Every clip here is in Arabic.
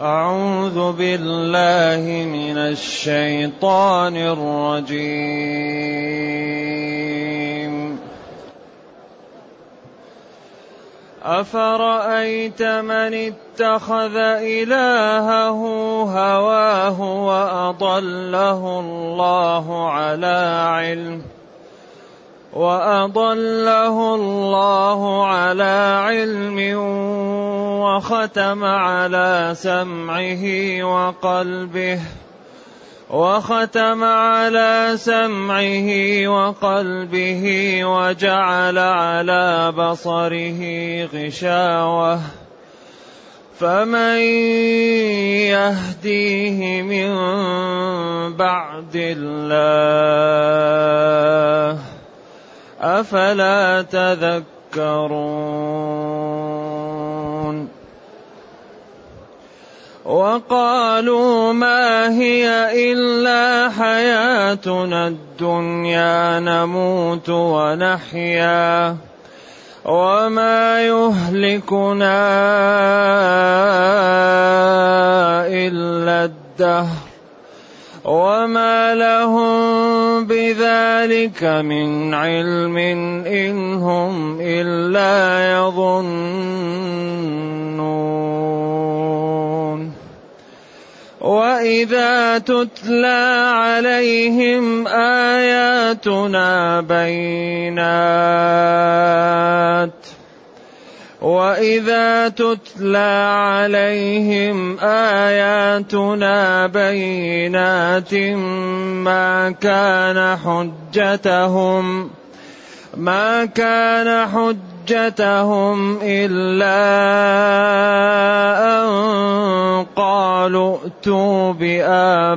أعوذ بالله من الشيطان الرجيم. أفرأيت من اتخذ إلهه هواه وأضله الله على علم وأضله الله على علم وختم على سمعه وقلبه وختم على سمعه وقلبه وجعل على بصره غشاوه فمن يهديه من بعد الله أفلا تذكرون وقالوا ما هي إلا حياتنا الدنيا نموت ونحيا. وما يهلكنا إلا الدهر. وما لهم بذلك من علم ان هم الا يظنون واذا تتلى عليهم اياتنا بينات واذا تتلى عليهم اياتنا بينات ما كان حجتهم ما كان حجتهم الا ان قالوا ائتوا بابائنا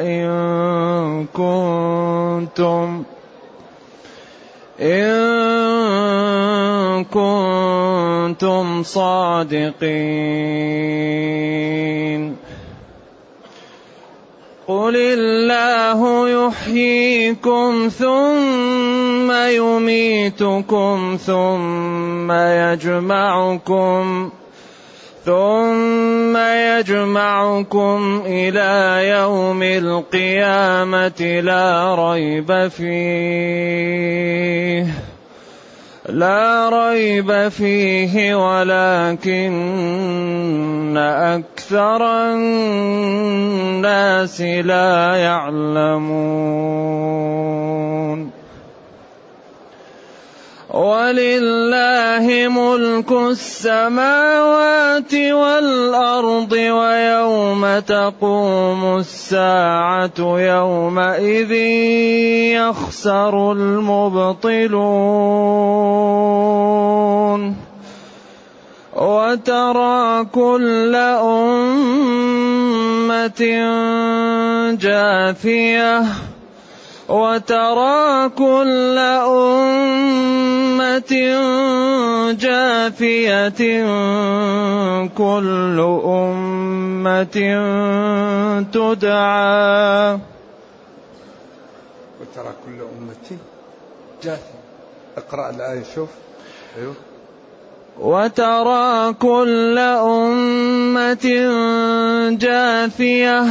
ان كنتم إن كنتم صادقين. قل الله يحييكم ثم يميتكم ثم يجمعكم ثم يجمعكم إلى يوم القيامة لا ريب فيه. لا ريب فيه ولكن أكثر الناس لا يعلمون. ولله ملك السماوات والأرض ويوم تقوم الساعة يومئذ يخسر المبطلون. وترى كل أمة جاثية وترى كل أمة جاثية كل أمة تدعى. وترى كل أمة جاثية اقرأ الآية شوف. أيوه. وترى كل أمة جاثية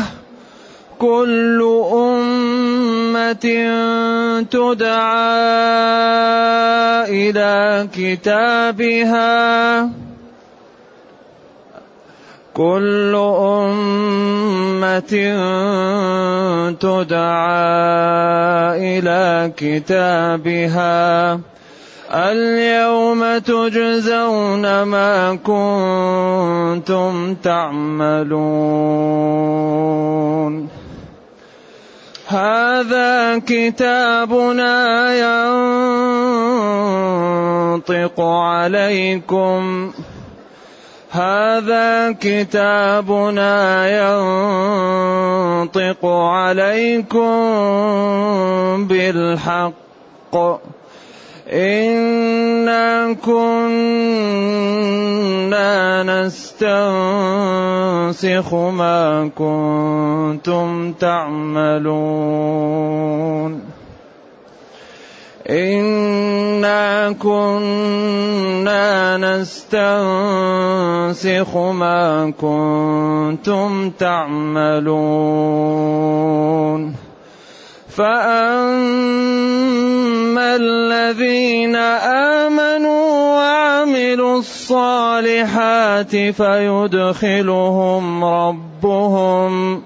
كل أمة تدعى إلى كتابها. كل أمة تدعى إلى كتابها. اليوم تجزون ما كنتم تعملون. هذا كتابنا ينطق عليكم. هذا كتابنا ينطق عليكم بالحق. إنا كنا نستنسخ ما كنتم تعملون إنا كنا نستنسخ ما كنتم تعملون فأما الذين آمنوا وعملوا الصالحات فيدخلهم ربهم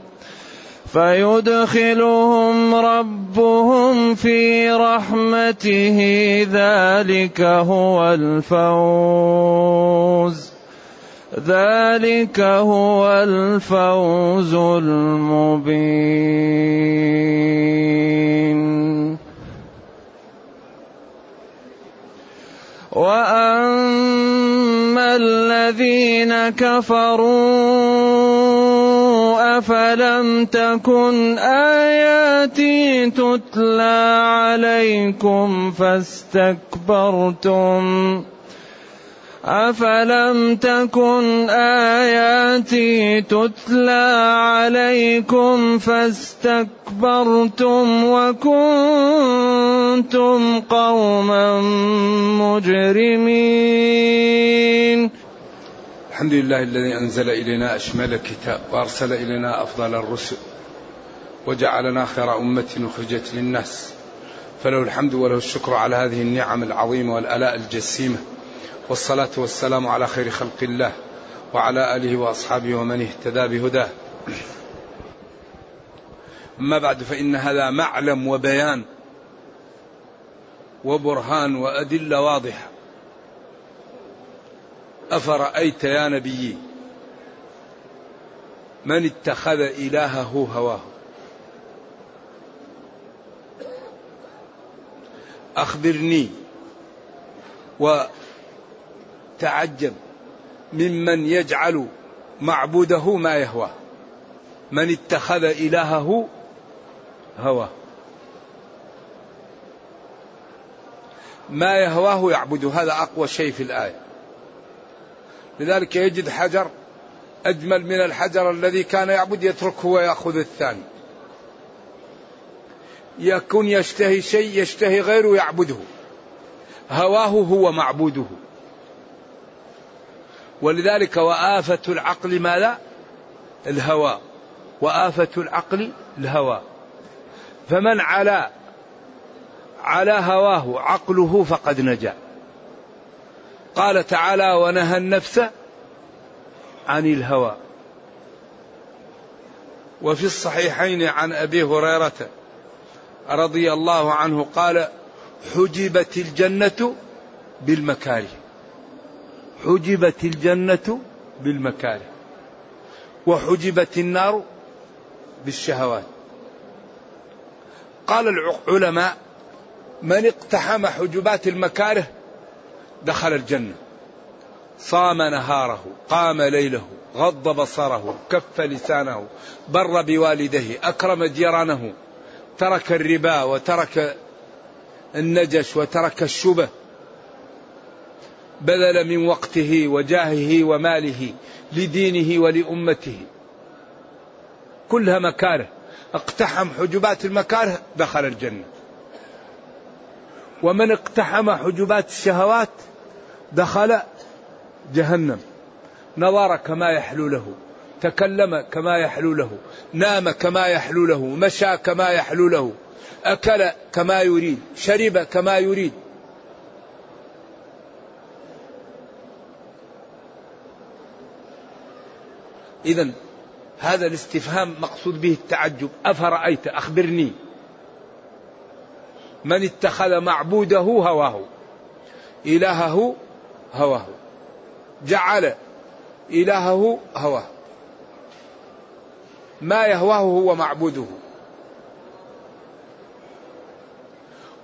فيدخلهم ربهم في رحمته ذلك هو الفوز ذلك هو الفوز المبين. واما الذين كفروا أفلم تكن آياتي تتلى عليكم فاستكبرتم أفلم تكن آياتي تتلى عليكم فاستكبرتم وكنتم قوما مجرمين. الحمد لله الذي أنزل إلينا أشمل الكتاب وأرسل إلينا أفضل الرسل وجعلنا خير أمة أخرجت للناس. فله الحمد وله الشكر على هذه النعم العظيمة والآلاء الجسيمة. والصلاة والسلام على خير خلق الله وعلى آله وأصحابه ومن اهتدى بهداه. أما بعد فإن هذا معلم وبيان وبرهان وأدلة واضحة. أفرأيت يا نبي من اتخذ إلهه هواه؟ أخبرني وتعجب ممن يجعل معبوده ما يهواه من اتخذ إلهه هواه. ما يهواه يعبد هذا أقوى شيء في الآية. لذلك يجد حجر أجمل من الحجر الذي كان يعبد يتركه ويأخذ الثاني. يكون يشتهي شيء يشتهي غيره يعبده. هواه هو معبوده. ولذلك وآفة العقل ماذا؟ الهوى. وآفة العقل الهوى. فمن على على هواه عقله فقد نجا. قال تعالى ونهى النفس عن الهوى. وفي الصحيحين عن أبي هريرة رضي الله عنه قال حجبت الجنة بالمكاره. حجبت الجنة بالمكاره وحجبت النار بالشهوات. قال العلماء من اقتحم حجبات المكاره دخل الجنة. صام نهاره قام ليله غض بصره كف لسانه بر بوالديه أكرم جيرانه ترك الربا وترك النجش وترك الشبه. بذل من وقته وجاهه وماله لدينه ولأمته. كلها مكاره. اقتحم حجبات المكاره دخل الجنة. ومن اقتحم حجبات الشهوات دخل جهنم. نظر كما يحلو له تكلم كما يحلو له نام كما يحلو له مشى كما يحلو له أكل كما يريد شرب كما يريد. اذا هذا الاستفهام مقصود به التعجب. أفرأيت؟ أخبرني. من اتخذ معبوده هواه. إلهه هواه. جعل إلهه هواه. ما يهواه هو معبوده.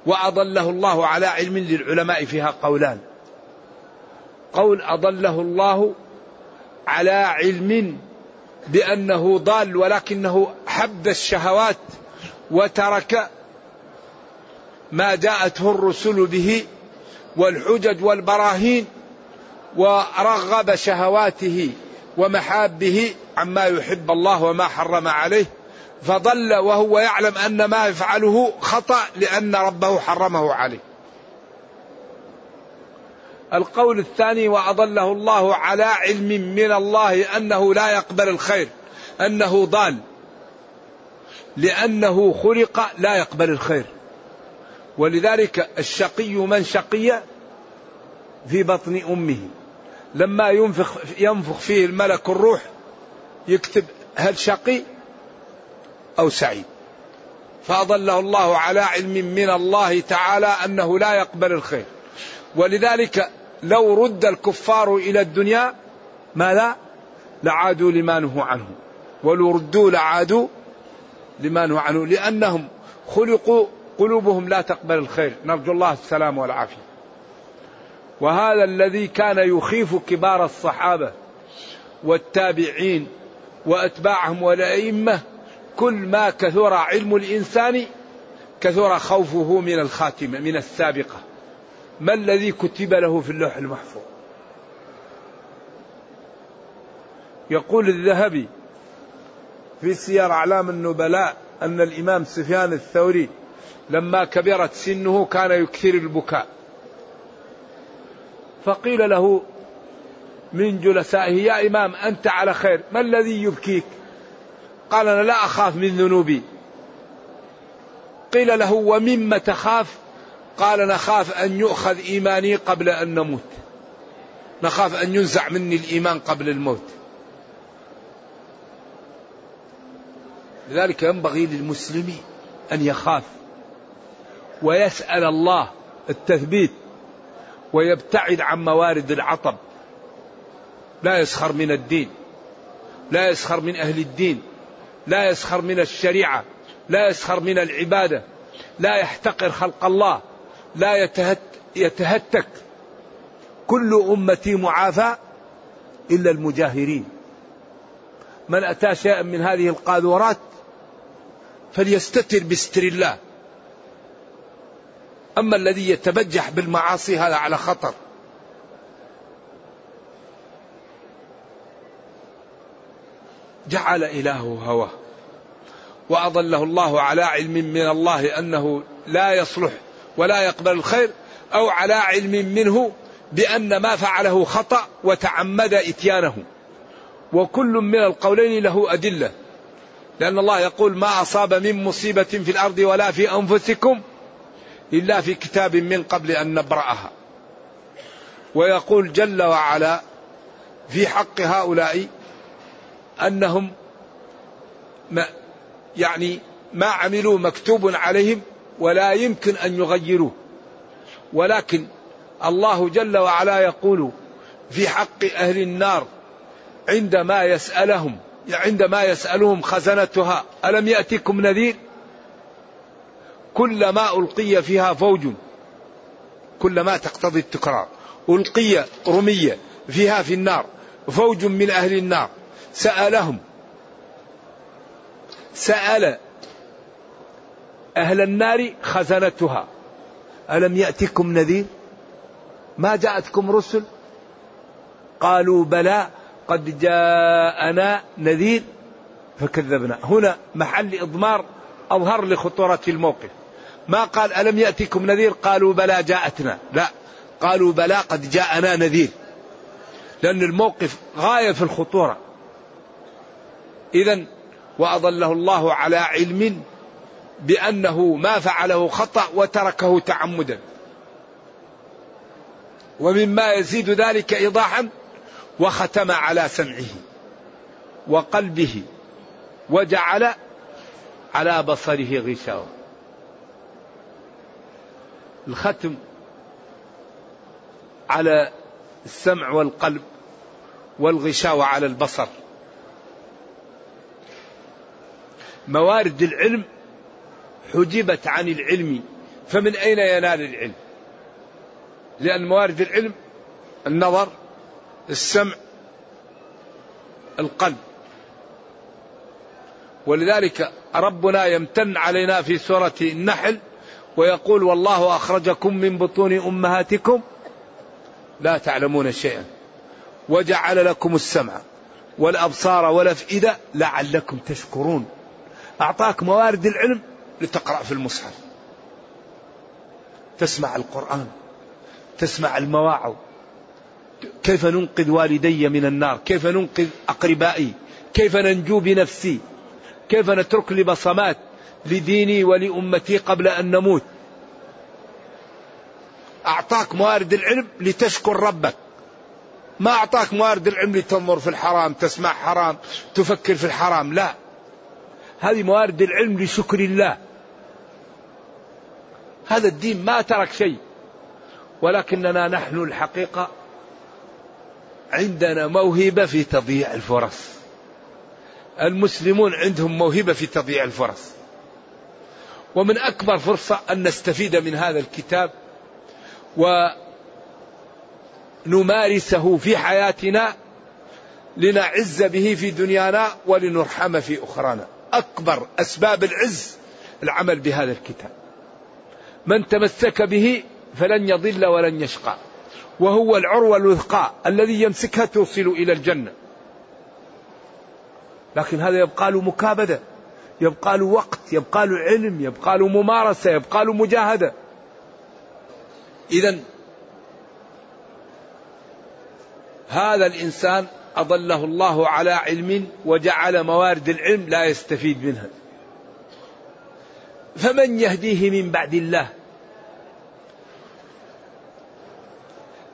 وأضله الله على علم للعلماء فيها قولان. قول أضله الله على علم بأنه ضال ولكنه حب الشهوات وترك ما جاءته الرسل به والحجج والبراهين ورغب شهواته ومحابه عما يحب الله وما حرم عليه فضل وهو يعلم أن ما يفعله خطأ لأن ربه حرمه عليه. القول الثاني وأضله الله على علم من الله أنه لا يقبل الخير أنه ضال. لأنه خلق لا يقبل الخير. ولذلك الشقي من شقي في بطن أمه. لما ينفخ ينفخ فيه الملك الروح يكتب هل شقي أو سعيد. فأضله الله على علم من الله تعالى أنه لا يقبل الخير. ولذلك لو رد الكفار إلى الدنيا ما لا لعادوا لما نهوا عنه. ولو ردوا لعادوا لما نهوا عنه. لأنهم خلقوا قلوبهم لا تقبل الخير. نرجو الله السلام والعافية. وهذا الذي كان يخيف كبار الصحابة والتابعين وأتباعهم والأئمة كل ما كثر علم الإنسان كثر خوفه من الخاتمة من السابقة. ما الذي كتب له في اللوح المحفوظ؟ يقول الذهبي في سير أعلام النبلاء أن الإمام سفيان الثوري لما كبرت سنه كان يكثر البكاء. فقيل له من جلسائه يا إمام أنت على خير ما الذي يبكيك؟ قال أنا لا أخاف من ذنوبي. قيل له ومما تخاف قال نخاف أن يؤخذ إيماني قبل أن نموت. نخاف أن ينزع مني الإيمان قبل الموت. لذلك ينبغي للمسلم أن يخاف ويسأل الله التثبيت ويبتعد عن موارد العطب. لا يسخر من الدين لا يسخر من أهل الدين لا يسخر من الشريعة لا يسخر من العبادة لا يحتقر خلق الله. لا يتهت يتهتك كل أمتي معافى إلا المجاهرين. من أتى شيئا من هذه القاذورات فليستتر بستر الله. أما الذي يتبجح بالمعاصي هذا على خطر. جعل إلهه هواه. وأضله الله على علم من الله أنه لا يصلح ولا يقبل الخير أو على علم منه بأن ما فعله خطأ وتعمد إتيانه. وكل من القولين له أدلة. لأن الله يقول ما أصاب من مصيبة في الأرض ولا في أنفسكم إلا في كتاب من قبل أن نبرأها. ويقول جل وعلا في حق هؤلاء أنهم ما يعني ما عملوا مكتوب عليهم ولا يمكن أن يغيروه. ولكن الله جل وعلا يقول في حق أهل النار عندما يسألهم عندما يسألهم خزنتها ألم يأتكم نذير؟ كلما ألقي فيها فوج كلما تقتضي التكرار ألقي رمية فيها في النار فوج من أهل النار سألهم سأل أهل النار خزنتها. ألم يأتكم نذير؟ ما جاءتكم رسل؟ قالوا بلى قد جاءنا نذير فكذبنا. هنا محل إضمار أظهر لخطورة الموقف. ما قال ألم يأتكم نذير؟ قالوا بلى جاءتنا. لا قالوا بلى قد جاءنا نذير. لأن الموقف غاية في الخطورة. إذا وأضله الله على علم بأنه ما فعله خطأ وتركه تعمدا. ومما يزيد ذلك إيضاحا وختم على سمعه وقلبه وجعل على بصره غشاوة. الختم على السمع والقلب والغشاوة على البصر. موارد العلم حجبت عن العلم فمن أين ينال العلم؟ لأن موارد العلم النظر السمع القلب. ولذلك ربنا يمتن علينا في سورة النحل ويقول والله أخرجكم من بطون أمهاتكم لا تعلمون شيئا وجعل لكم السمع والأبصار والأفئدة لعلكم تشكرون. أعطاك موارد العلم لتقرأ في المصحف. تسمع القرآن تسمع المواعظ. كيف ننقذ والدي من النار؟ كيف ننقذ أقربائي؟ كيف ننجو بنفسي؟ كيف نترك لي بصمات لديني ولأمتي قبل أن نموت؟ أعطاك موارد العلم لتشكر ربك. ما أعطاك موارد العلم لتنظر في الحرام تسمع حرام تفكر في الحرام لا. هذه موارد العلم لشكر الله. هذا الدين ما ترك شيء. ولكننا نحن الحقيقة عندنا موهبة في تضييع الفرص. المسلمون عندهم موهبة في تضييع الفرص. ومن أكبر فرصة أن نستفيد من هذا الكتاب ونمارسه في حياتنا لنعز به في دنيانا ولنرحم في أخرانا. أكبر أسباب العز العمل بهذا الكتاب. من تمسك به فلن يضل ولن يشقى. وهو العروة الوثقى الذي يمسكها توصل إلى الجنة. لكن هذا يبقى له مكابدة يبقى له وقت يبقى له علم يبقى له ممارسة يبقى له مجاهدة. إذا هذا الإنسان أضله الله على علم وجعل موارد العلم لا يستفيد منها. فمن يهديه من بعد الله؟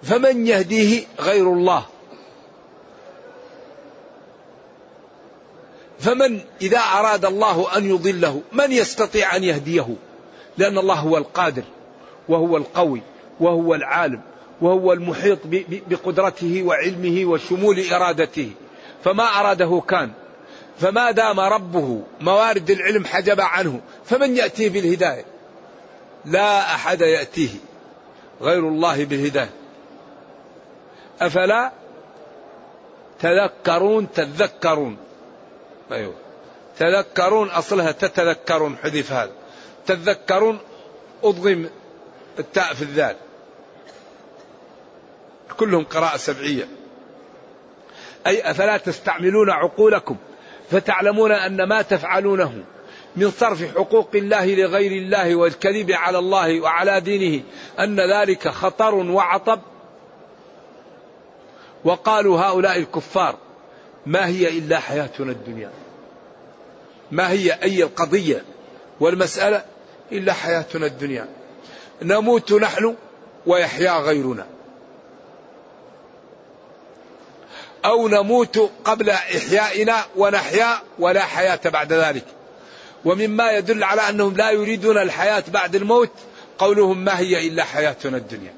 فمن يهديه غير الله؟ فمن إذا أراد الله أن يضله من يستطيع أن يهديه؟ لأن الله هو القادر وهو القوي وهو العالم وهو المحيط بقدرته وعلمه وشمول إرادته. فما أراده كان. فما دام ربه موارد العلم حجب عنه فمن يأتيه بالهداية؟ لا أحد يأتيه غير الله بالهداية. أفلا تذكرون تذكرون؟ أيوه. تذكرون أصلها تتذكرون حذف هذا. تذكرون أضغم التاء في الذال. كلهم قراءة سبعية. أي أفلا تستعملون عقولكم فتعلمون أن ما تفعلونه من صرف حقوق الله لغير الله والكذب على الله وعلى دينه أن ذلك خطر وعطب. وقالوا هؤلاء الكفار ما هي إلا حياتنا الدنيا؟ ما هي أي القضية والمسألة إلا حياتنا الدنيا؟ نموت نحن ويحيا غيرنا. أو نموت قبل إحيائنا ونحيا ولا حياة بعد ذلك. ومما يدل على أنهم لا يريدون الحياة بعد الموت قولهم ما هي إلا حياتنا الدنيا.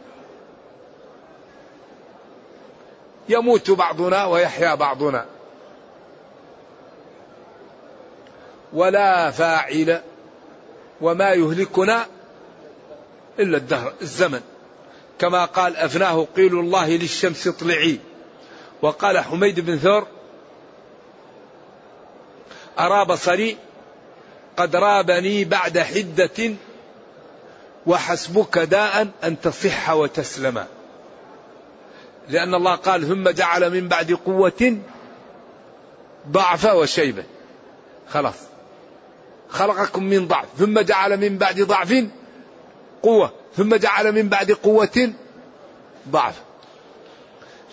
يموت بعضنا ويحيا بعضنا. ولا فاعل وما يهلكنا إلا الدهر الزمن. كما قال أفناه قيل الله للشمس اطلعي. وقال حميد بن ثور أرى بصري قد رابني بعد حدة وحسبك داء أن تصح وتسلم. لأن الله قال ثم جعل من بعد قوة ضعفا وشيبة. خلاص. خلقكم من ضعف. ثم جعل من بعد ضعف قوة. ثم جعل من بعد قوة ضعف.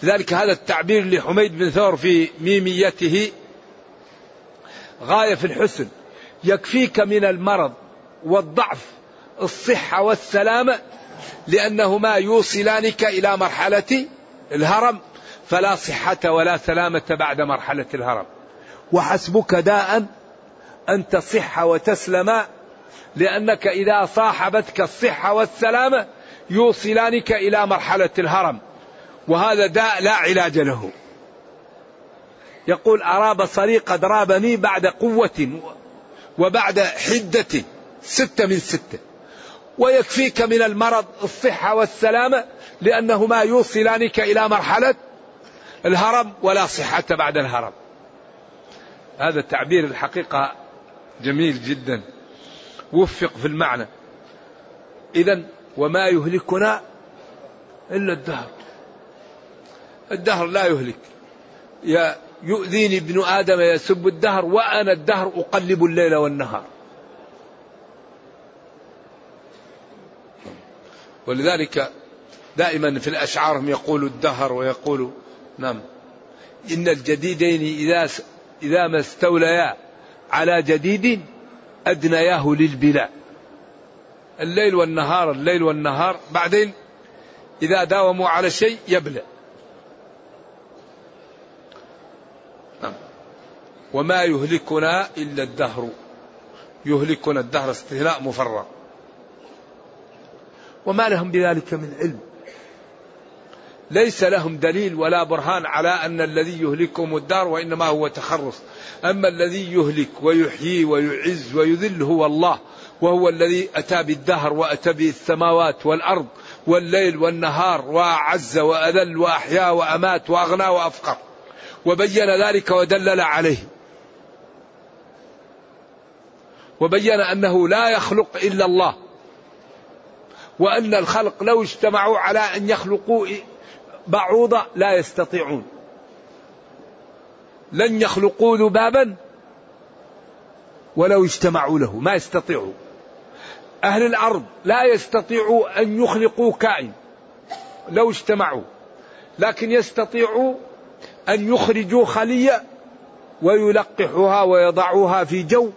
لذلك هذا التعبير لحميد بن ثور في ميميته غاية في الحسن. يكفيك من المرض والضعف الصحة والسلامة لأنهما يوصلانك إلى مرحلة الهرم فلا صحة ولا سلامة بعد مرحلة الهرم. وحسبك داء أن تصح وتسلم لأنك إذا صاحبتك الصحة والسلامة يوصلانك إلى مرحلة الهرم وهذا داء لا علاج له. يقول أرى بصري قد رابني بعد قوة وبعد حدة ستة من ستة. ويكفيك من المرض الصحة والسلامة لأنهما يوصلانك إلى مرحلة الهرم ولا صحة بعد الهرم. هذا التعبير الحقيقة جميل جدا. وفق في المعنى. إذا وما يهلكنا إلا الدهر. الدهر لا يهلك. يؤذيني ابن آدم يسب الدهر وأنا الدهر أقلب الليل والنهار. ولذلك دائما في الأشعار هم يقولوا الدهر ويقولوا نعم. إن الجديدين إذا إذا ما استوليا على جديد أدنياه للبلاء الليل والنهار الليل والنهار بعدين إذا داوموا على شيء يبلى. وما يهلكنا إلا الدهر. يهلكنا الدهر استثناء مفرغ. وما لهم بذلك من علم. ليس لهم دليل ولا برهان على أن الذي يهلكهم الدار وإنما هو تخرص. أما الذي يهلك ويحيي ويعز ويذل هو الله وهو الذي أتى بالدهر وأتى بالسماوات والأرض والليل والنهار وأعز وأذل وأحيا وأمات وأغنى وأفقر. وبين ذلك ودلل عليه. وبين أنه لا يخلق إلا الله. وأن الخلق لو اجتمعوا على أن يخلقوا بعوضة لا يستطيعون. لن يخلقوا ذبابا ولو اجتمعوا له ما يستطيعوا. أهل الأرض لا يستطيعوا أن يخلقوا كائن لو اجتمعوا لكن يستطيعوا أن يخرجوا خلية ويلقحوها ويضعوها في جو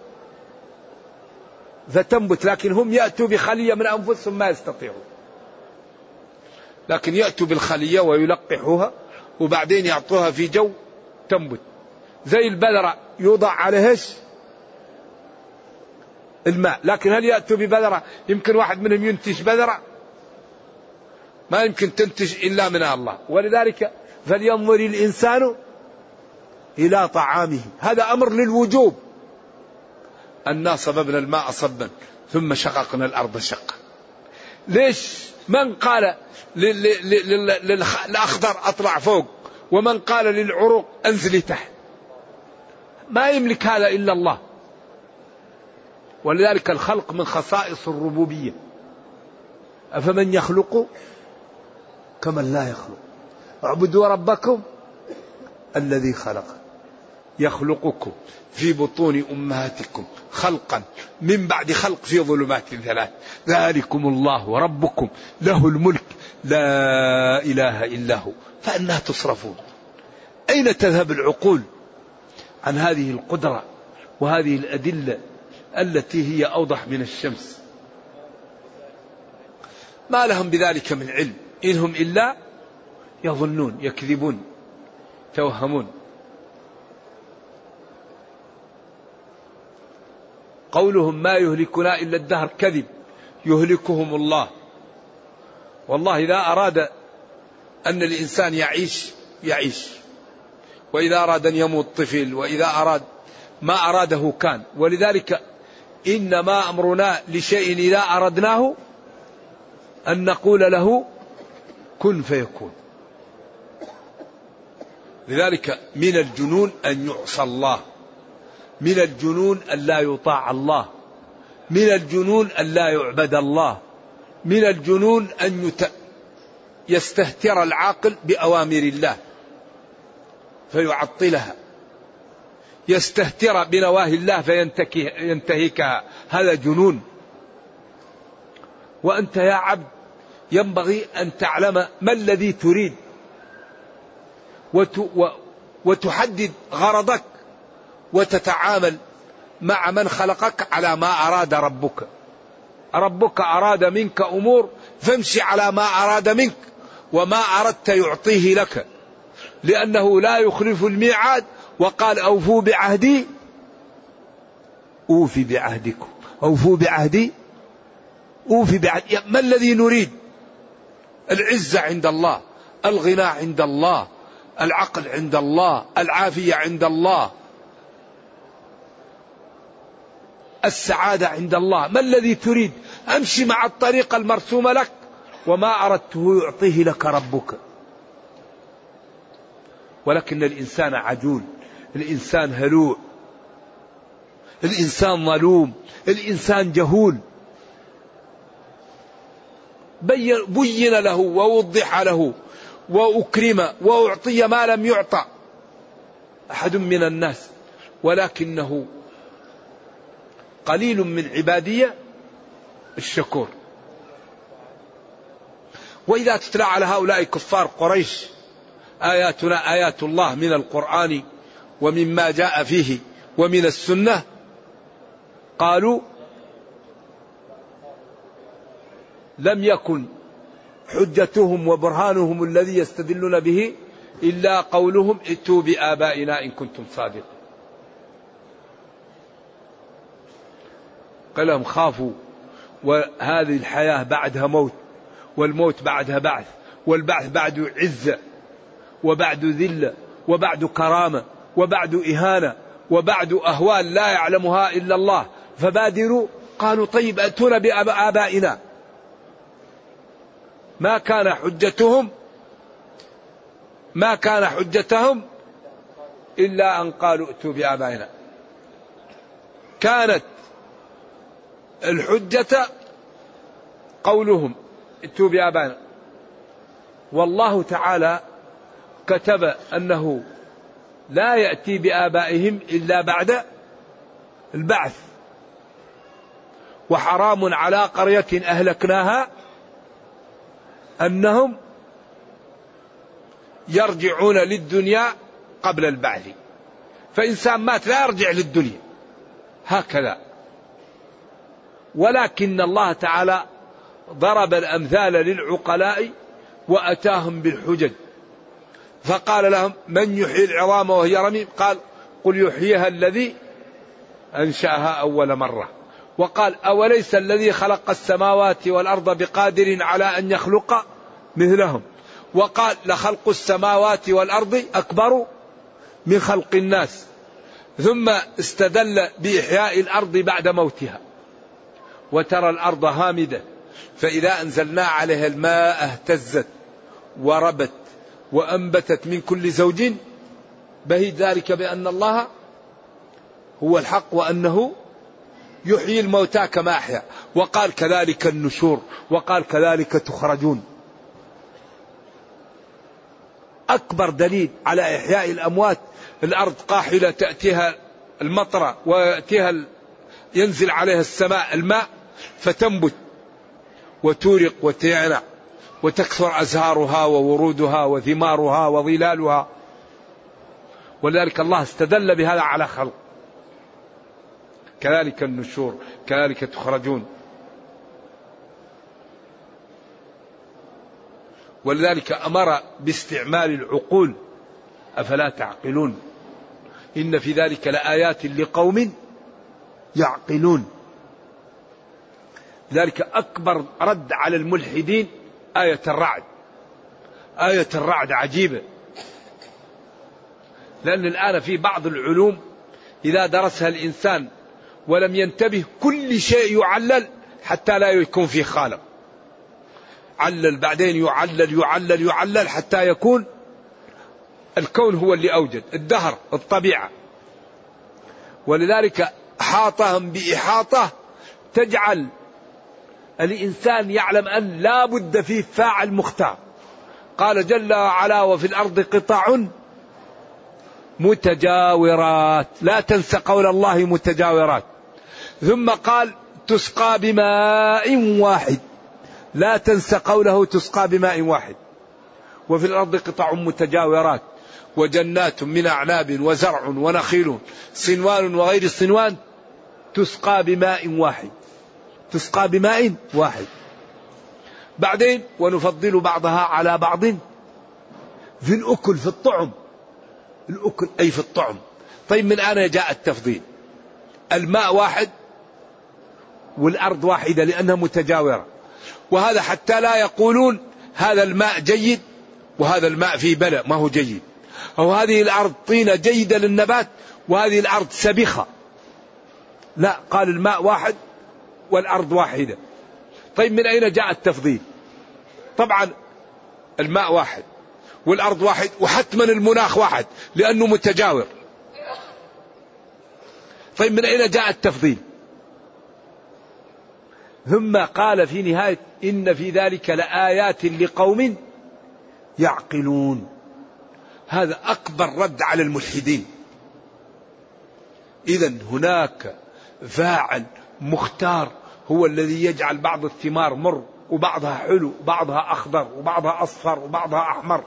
فتنبت لكن هم يأتوا بخلية من أنفسهم ما يستطيعون. لكن يأتوا بالخلية ويلقحوها وبعدين يعطوها في جو تنبت. زي البذرة يوضع عليها الماء. لكن هل يأتوا ببذرة؟ يمكن واحد منهم ينتج بذرة؟ ما يمكن تنتج إلا من الله. ولذلك فلينظر الإنسان إلى طعامه. هذا أمر للوجوب. أنا صببنا الماء صبا ثم شققنا الأرض شقا. ليش؟ من قال للأخضر أطلع فوق ومن قال للعروق أنزلي تحت. ما يملك هذا إلا الله. ولذلك الخلق من خصائص الربوبية. أفمن يخلق؟ كمن لا يخلق. اعبدوا ربكم الذي خلق. يخلقكم في بطون أمهاتكم. خلقا من بعد خلق في ظلمات ثلاث ذلكم الله ربكم له الملك لا إله إلا هو. فأنا تصرفون. أين تذهب العقول عن هذه القدرة وهذه الأدلة التي هي أوضح من الشمس؟ ما لهم بذلك من علم إنهم إلا يظنون يكذبون توهمون قولهم ما يهلكنا إلا الدهر كذب. يهلكهم الله. والله إذا أراد أن الإنسان يعيش يعيش. وإذا أراد أن يموت طفل وإذا أراد ما أراده كان. ولذلك إنما أمرنا لشيء إذا أردناه أن نقول له كن فيكون. لذلك من الجنون أن يعصى الله. من الجنون أن لا يطاع الله من الجنون أن لا يعبد الله من الجنون أن يت... يستهتر العاقل بأوامر الله فيعطلها يستهتر بنواهي الله فينتهكها هذا جنون. وأنت يا عبد ينبغي أن تعلم ما الذي تريد وت... وتحدد غرضك. وتتعامل مع من خلقك على ما أراد ربك. ربك أراد منك أمور فامشي على ما أراد منك وما أردت يعطيه لك. لأنه لا يخلف الميعاد وقال أوفوا بعهدي أوفي بعهدكم. أوفوا بعهدي أوفي بعهدي. ما الذي نريد؟ العزة عند الله الغنى عند الله العقل عند الله العافية عند الله. السعادة عند الله. ما الذي تريد؟ أمشي مع الطريقة المرسومة لك. وما أردته يعطيه لك ربك. ولكن الإنسان عجول. الإنسان هلوع. الإنسان ظلوم. الإنسان جهول. بين له ووضح له وأكرم وأعطي ما لم يعطى. أحد من الناس. ولكنه قليل من عبادية الشكور. وإذا تتلى على هؤلاء كفار قريش آياتنا آيات الله من القرآن ومما جاء فيه ومن السنة قالوا لم يكن حجتهم وبرهانهم الذي يستدلون به إلا قولهم ائتوا بآبائنا إن كنتم صادقين. قال لهم خافوا وهذه الحياة بعدها موت والموت بعدها بعث والبعث بعد عزة وبعد ذلة وبعد كرامة وبعد إهانة وبعد أهوال لا يعلمها إلا الله. فبادروا قالوا طيب أتونا بآبائنا. ما كان حجتهم؟ ما كان حجتهم؟ إلا أن قالوا ائتوا بآبائنا. كانت الحجة قولهم. ائتوا بآبائنا. والله تعالى كتب أنه لا يأتي بآبائهم إلا بعد البعث. وحرام على قرية أهلكناها أنهم يرجعون للدنيا قبل البعث. فإنسان مات لا يرجع للدنيا. هكذا. ولكن الله تعالى ضرب الأمثال للعقلاء وأتاهم بالحجج. فقال لهم من يحيي العظام وهي رميم؟ قال قل يحييها الذي أنشأها أول مرة. وقال أوليس الذي خلق السماوات والأرض بقادر على أن يخلق مثلهم؟ وقال لخلق السماوات والأرض أكبر من خلق الناس ثم استدل بإحياء الأرض بعد موتها. وترى الأرض هامدة. فإذا أنزلنا عليها الماء اهتزت وربت وأنبتت من كل زوج. بهي ذلك بأن الله هو الحق وأنه يحيي الموتى كما أحيا. وقال كذلك النشور وقال كذلك تخرجون. أكبر دليل على إحياء الأموات الأرض قاحلة تأتيها المطرة ويأتيها ينزل عليها السماء الماء. فتنبت وتورق وتعنع وتكثر أزهارها وورودها وثمارها وظلالها. ولذلك الله استدل بهذا على خلق. كذلك النشور كذلك تخرجون. ولذلك أمر باستعمال العقول. أفلا تعقلون؟ إن في ذلك لآيات لقوم يعقلون. ذلك أكبر رد على الملحدين آية الرعد. آية الرعد عجيبة. لأن الآن في بعض العلوم إذا درسها الإنسان ولم ينتبه كل شيء يعلل حتى لا يكون في خالق. علل بعدين يعلل يعلل يعلل حتى يكون الكون هو اللي أوجد الدهر الطبيعة. ولذلك أحاطهم بإحاطة تجعل الإنسان يعلم أن لا بد فيه فاعل مختار. قال جل وعلا وفي الأرض قطع متجاورات. لا تنس قول الله متجاورات. ثم قال تسقى بماء واحد. لا تنس قوله تسقى بماء واحد. وفي الأرض قطع متجاورات. وجنات من أعناب وزرع ونخيل. صنوان وغير صنوان تسقى بماء واحد. تسقى بماء واحد. بعدين ونفضل بعضها على بعض في الأكل في الطعم. الأكل أي في الطعم. طيب من أين جاء التفضيل. الماء واحد والأرض واحدة لأنها متجاورة. وهذا حتى لا يقولون هذا الماء جيد وهذا الماء فيه بلاء ما هو جيد. أو هذه الأرض طينة جيدة للنبات وهذه الأرض سبخة لا قال الماء واحد والأرض واحدة. طيب من أين جاء التفضيل؟ طبعا الماء واحد والأرض واحد وحتما المناخ واحد لأنه متجاور. طيب من أين جاء التفضيل؟ ثم قال في نهاية إن في ذلك لآيات لقوم يعقلون. هذا أكبر رد على الملحدين. إذا هناك فاعل مختار هو الذي يجعل بعض الثمار مر وبعضها حلو وبعضها أخضر وبعضها أصفر وبعضها أحمر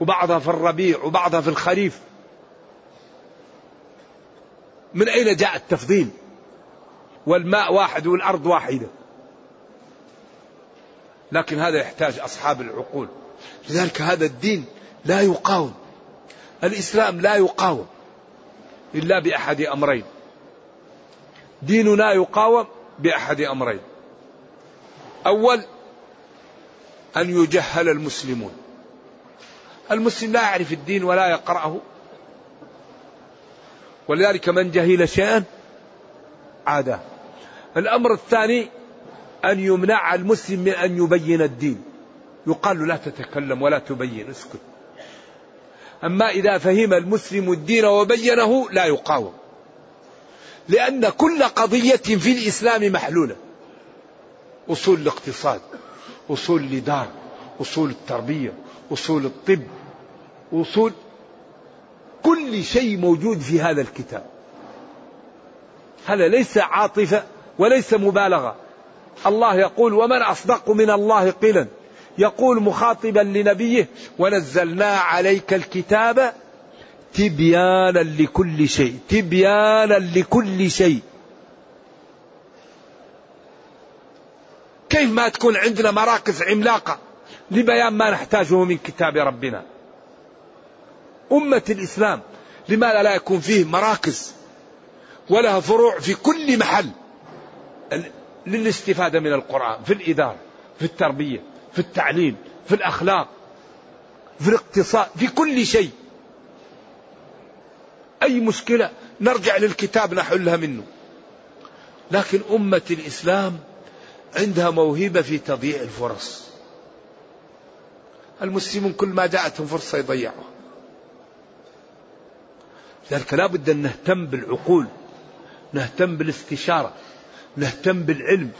وبعضها في الربيع وبعضها في الخريف. من أين جاء التفضيل؟ والماء واحد والأرض واحدة. لكن هذا يحتاج أصحاب العقول. لذلك هذا الدين لا يقاوم. الإسلام لا يقاوم إلا بأحد أمرين. ديننا يقاوم بأحد أمرين. أول أن يجهل المسلمون. المسلم لا يعرف الدين ولا يقرأه. ولذلك من جهل شيئا عاده الأمر الثاني أن يمنع المسلم من أن يبين الدين. يقال له لا تتكلم ولا تبين اسكت. أما إذا فهم المسلم الدين وبينه لا يقاوم. لأن كل قضية في الإسلام محلولة. أصول الاقتصاد أصول الإدارة أصول التربية أصول الطب أصول كل شيء موجود في هذا الكتاب. هذا ليس عاطفة وليس مبالغة. الله يقول ومن أصدق من الله قيلا؟ يقول مخاطبا لنبيه ونزلنا عليك الكتاب تبيانا لكل شيء تبيانا لكل شيء. كيف ما تكون عندنا مراكز عملاقة لبيان ما نحتاجه من كتاب ربنا. أمة الإسلام لماذا لا يكون فيه مراكز ولها فروع في كل محل؟ للاستفادة من القرآن في الإدارة في التربية في التعليم في الأخلاق في الاقتصاد في كل شيء. أي مشكلة نرجع للكتاب نحلها منه. لكن أمة الإسلام عندها موهبة في تضييع الفرص. المسلمون كل ما جاءتهم فرصة يضيعوها. لذلك لا بد أن نهتم بالعقول نهتم بالاستشارة نهتم بالعلم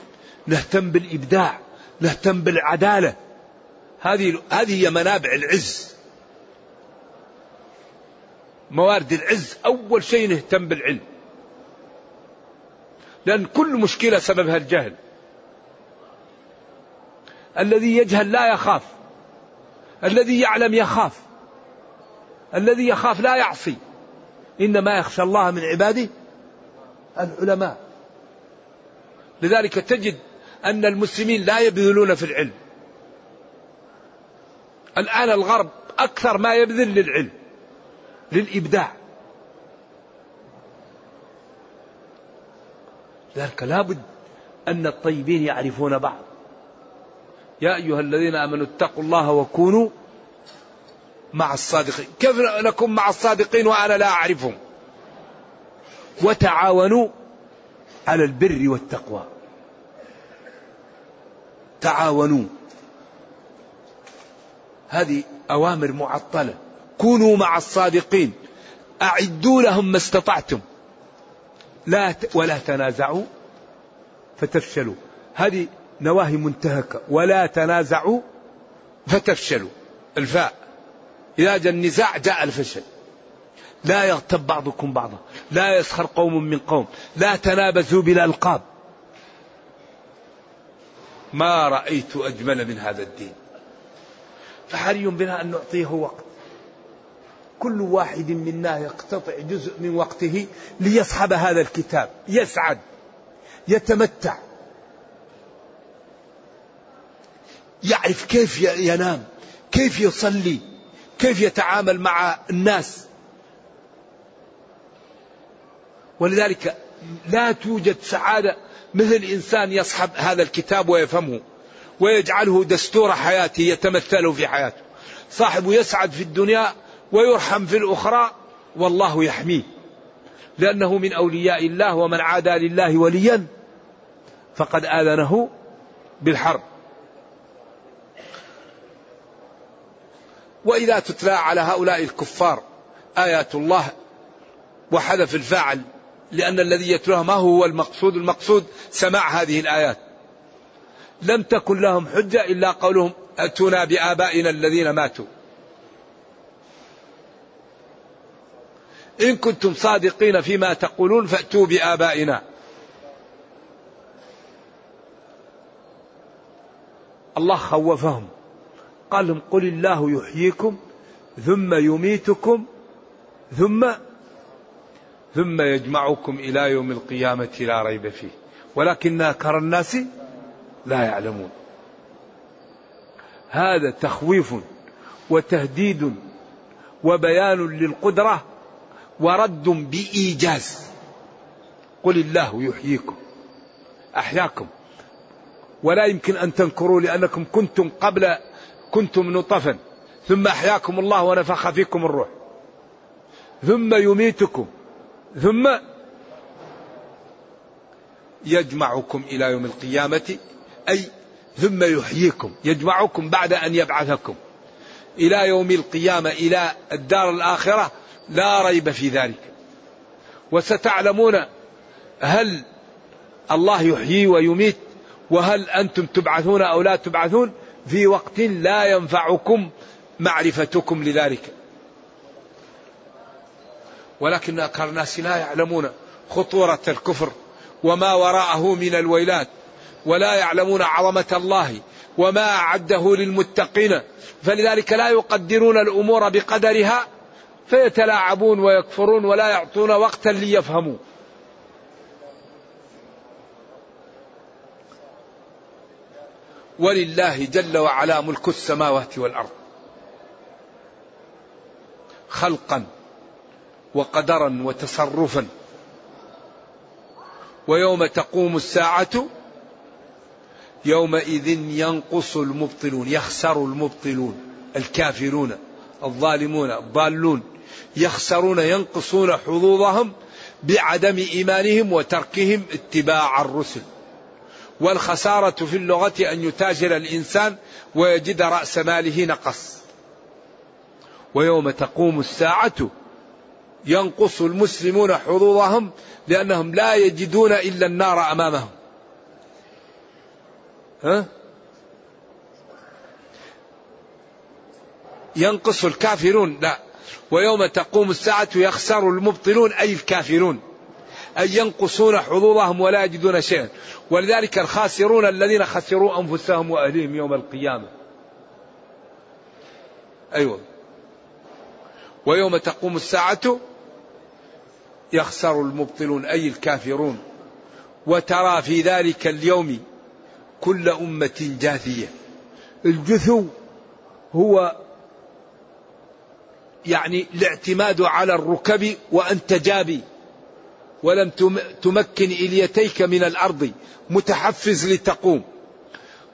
نهتم بالإبداع نهتم بالعدالة. هذه هذه هي منابع العز. موارد العز أول شيء نهتم بالعلم. لأن كل مشكلة سببها الجهل. الذي يجهل لا يخاف. الذي يعلم يخاف. الذي يخاف لا يعصي. إنما يخشى الله من عباده العلماء. لذلك تجد أن المسلمين لا يبذلون في العلم. الآن الغرب أكثر ما يبذل للعلم. للإبداع. لذلك لابد أن الطيبين يعرفون بعض. يا أيها الذين آمنوا اتقوا الله وكونوا مع الصادقين. كيف نكون مع الصادقين وأنا لا أعرفهم؟ وتعاونوا على البر والتقوى. تعاونوا. هذه أوامر معطلة. كونوا مع الصادقين. أعدوا لهم ما استطعتم. لا ت... ولا تنازعوا فتفشلوا. هذه نواهي منتهكة. ولا تنازعوا فتفشلوا. الفاء. إذا جاء النزاع جاء الفشل. لا يغتب بعضكم بعضا. لا يسخر قوم من قوم. لا تنابزوا بالألقاب ما رأيت أجمل من هذا الدين. فحري بنا أن نعطيه وقت. كل واحد منا يقتطع جزء من وقته ليصحب هذا الكتاب. يسعد. يتمتع. يعرف كيف ينام. كيف يصلي. كيف يتعامل مع الناس. ولذلك لا توجد سعادة مثل إنسان يصحب هذا الكتاب ويفهمه ويجعله دستور حياته يتمثله في حياته. صاحبه يسعد في الدنيا ويرحم في الأخرى والله يحميه. لأنه من أولياء الله ومن عادى لله وليا فقد آذنه بالحرب. وإذا تتلى على هؤلاء الكفار آيات الله وحذف الفاعل لأن الذي يتلوها ما هو المقصود؟ المقصود سماع هذه الآيات. لم تكن لهم حجة إلا قولهم أتونا بآبائنا الذين ماتوا. إن كنتم صادقين فيما تقولون فأتوا بآبائنا. الله خوفهم. قال لهم قل الله يحييكم ثم يميتكم ثم ثم يجمعكم إلى يوم القيامة لا ريب فيه. ولكن أكثر الناس لا يعلمون. هذا تخويف وتهديد وبيان للقدرة ورد بإيجاز. قل الله يحييكم أحياكم. ولا يمكن أن تنكروا لأنكم كنتم قبل كنتم نطفا. ثم أحياكم الله ونفخ فيكم الروح. ثم يميتكم. ثم يجمعكم إلى يوم القيامة. أي ثم يحييكم. يجمعكم بعد أن يبعثكم. إلى يوم القيامة إلى الدار الآخرة. لا ريب في ذلك. وستعلمون هل الله يحيي ويميت وهل أنتم تبعثون أو لا تبعثون؟ في وقت لا ينفعكم معرفتكم لذلك. ولكن أكثر الناس لا يعلمون خطورة الكفر وما وراءه من الويلات ولا يعلمون عظمة الله وما أعده للمتقين. فلذلك لا يقدرون الأمور بقدرها فيتلاعبون ويكفرون ولا يعطون وقتا ليفهموا. ولله جل وعلا ملك السماوات والأرض. خلقا وقدرا وتصرفا. ويوم تقوم الساعة يومئذ ينقص المبطلون يخسر المبطلون الكافرون الظالمون الضالون. يخسرون ينقصون حظوظهم بعدم إيمانهم وتركهم اتباع الرسل. والخسارة في اللغة أن يتاجر الإنسان ويجد رأس ماله نقص. ويوم تقوم الساعة ينقص المسلمون حظوظهم لأنهم لا يجدون إلا النار أمامهم. ها؟ ينقص الكافرون. لا. ويوم تقوم الساعة يخسر المبطلون أي الكافرون أي ينقصون حظوظهم ولا يجدون شيئا. ولذلك الخاسرون الذين خسروا أنفسهم وأهليهم يوم القيامة. أيوة. ويوم تقوم الساعة يخسر المبطلون أي الكافرون. وترى في ذلك اليوم كل أمة جاثية. الجثو هو يعني الاعتماد على الركب وأن تجابي. ولم تمكن إليتيك من الأرض. متحفز لتقوم.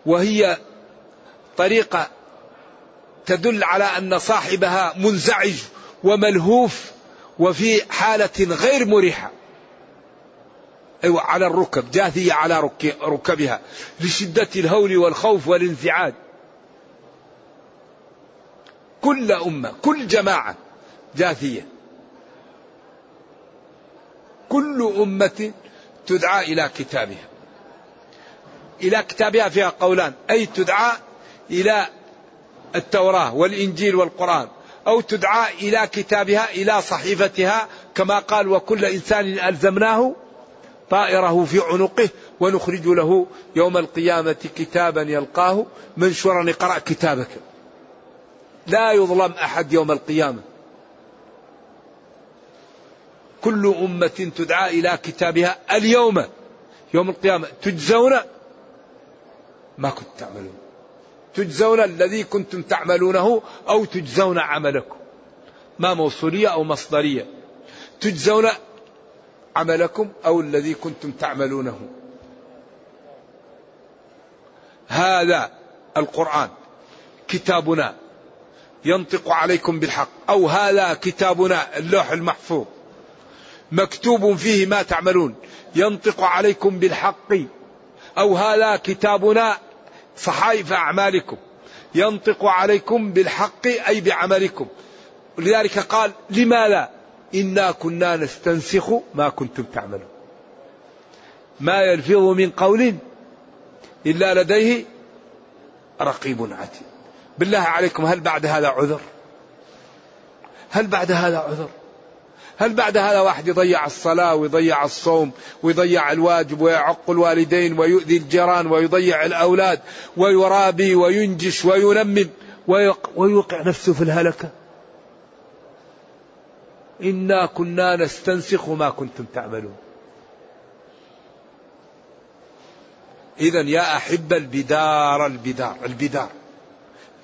وهي طريقة تدل على أن صاحبها منزعج وملهوف وفي حالة غير مريحة. أيوة على الركب جاثية على ركبها. لشدة الهول والخوف والانزعاج. كل أمة كل جماعة جاثية. كل أمة تدعى إلى كتابها. إلى كتابها فيها قولان أي تدعى إلى التوراة والإنجيل والقرآن أو تدعى إلى كتابها إلى صحيفتها كما قال وكل إنسان ألزمناه طائره في عنقه ونخرج له يوم القيامة كتابا يلقاه منشورا اقرأ كتابك. لا يظلم أحد يوم القيامة. كل أمة تدعى إلى كتابها اليوم يوم القيامة. تجزون ما كنتم تعملون. تجزون الذي كنتم تعملونه أو تجزون عملكم. ما موصولية أو مصدرية. تجزون عملكم أو الذي كنتم تعملونه. هذا القرآن. كتابنا. ينطق عليكم بالحق. أو هذا كتابنا اللوح المحفوظ. مكتوب فيه ما تعملون. ينطق عليكم بالحق. أو هذا كتابنا صحائف أعمالكم. ينطق عليكم بالحق أي بعملكم. لذلك قال لما لا؟ إنا كنا نستنسخ ما كنتم تعملون. ما يلفظ من قول إلا لديه رقيب عتيد. بالله عليكم هل بعد هذا عذر؟ هل بعد هذا عذر؟ هل بعد هذا واحد يضيع الصلاة ويضيع الصوم ويضيع الواجب ويعق الوالدين ويؤذي الجيران ويضيع الأولاد ويرابي وينجش وينمم ويوقع نفسه في الهلكة؟ إنا كنا نستنسخ ما كنتم تعملون. إذا يا أحب البدار البدار البدار.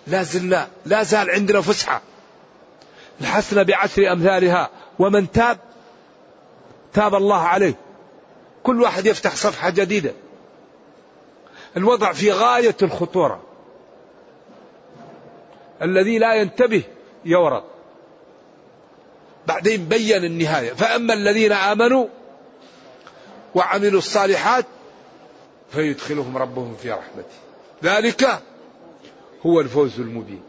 لا زلنا لا زال عندنا فسحة. الحسنة بعشر أمثالها ومن تاب تاب الله عليه. كل واحد يفتح صفحة جديدة. الوضع في غاية الخطورة. الذي لا ينتبه يورط بعدين بين النهاية. فأما الذين آمنوا وعملوا الصالحات فيدخلهم ربهم في رحمته. ذلك هو الفوز المبين.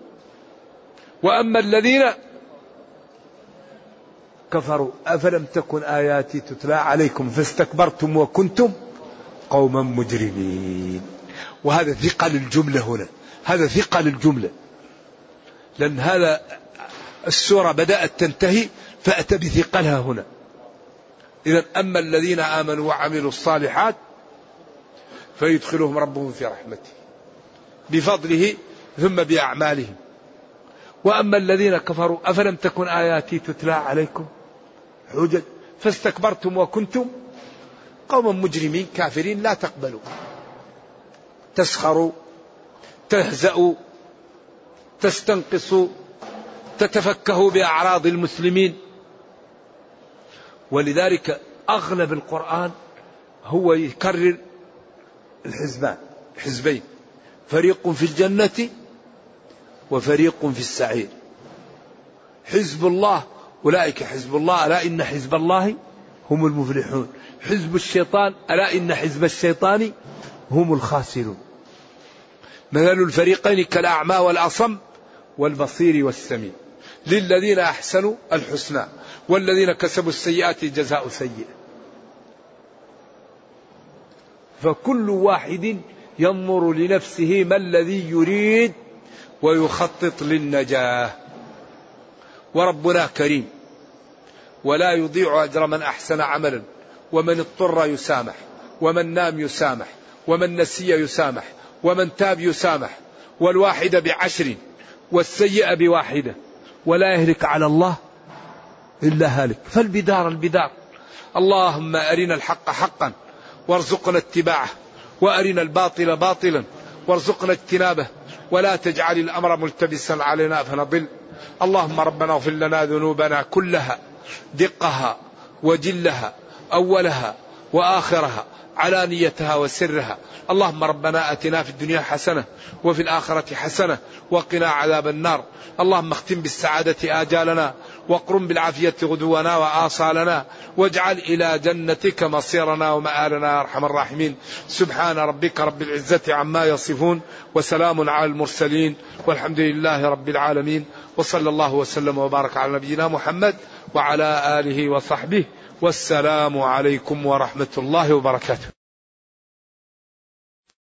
وأما الذين كفروا أفلم تكن آياتي تتلى عليكم فاستكبرتم وكنتم قوما مجرمين. وهذا ثقل الجملة هنا. هذا ثقل الجملة لأن هذا السورة بدأت تنتهي فأتى بثقلها هنا. إذا أما الذين آمنوا وعملوا الصالحات فيدخلهم ربهم في رحمته. بفضله ثم بأعمالهم. وأما الذين كفروا أفلم تكن آياتي تتلى عليكم؟ حجج. فاستكبرتم وكنتم قوما مجرمين كافرين لا تقبلوا. تسخروا تهزأوا تستنقصوا تتفكهوا بأعراض المسلمين. ولذلك أغلب القرآن هو يكرر الحزبان حزبين. فريق في الجنة وفريق في السعير. حزب الله أولئك حزب الله ألا إن حزب الله هم المفلحون. حزب الشيطان ألا إن حزب الشيطان هم الخاسرون. مثل الفريقين كالأعمى والأصم والبصير والسميع. للذين أحسنوا الحسنى والذين كسبوا السيئات جزاء سيئة. فكل واحد ينظر لنفسه ما الذي يريد ويخطط للنجاة. وربنا كريم. ولا يضيع أجر من أحسن عملا. ومن اضطر يسامح. ومن نام يسامح. ومن نسي يسامح. ومن تاب يسامح. والواحد بعشر والسيئة بواحدة. ولا يهلك على الله إلا هالك. فالبدار البدار. اللهم أرنا الحق حقا. وارزقنا اتباعه. وأرنا الباطل باطلا. وارزقنا اجتنابه. ولا تجعل الأمر ملتبسا علينا فنضل. اللهم ربنا اغفر لنا ذنوبنا كلها دقها وجلها أولها وآخرها علانيتها وسرها. اللهم ربنا آتنا في الدنيا حسنة وفي الآخرة حسنة وقنا عذاب النار. اللهم اختم بالسعادة آجالنا واقرم بالعافية غدونا وآصالنا واجعل إلى جنتك مصيرنا ومآلنا يا أرحم الراحمين. سبحان ربك رب العزة عما يصفون وسلام على المرسلين والحمد لله رب العالمين وصلى الله وسلم وبارك على نبينا محمد وعلى آله وصحبه والسلام عليكم ورحمة الله وبركاته.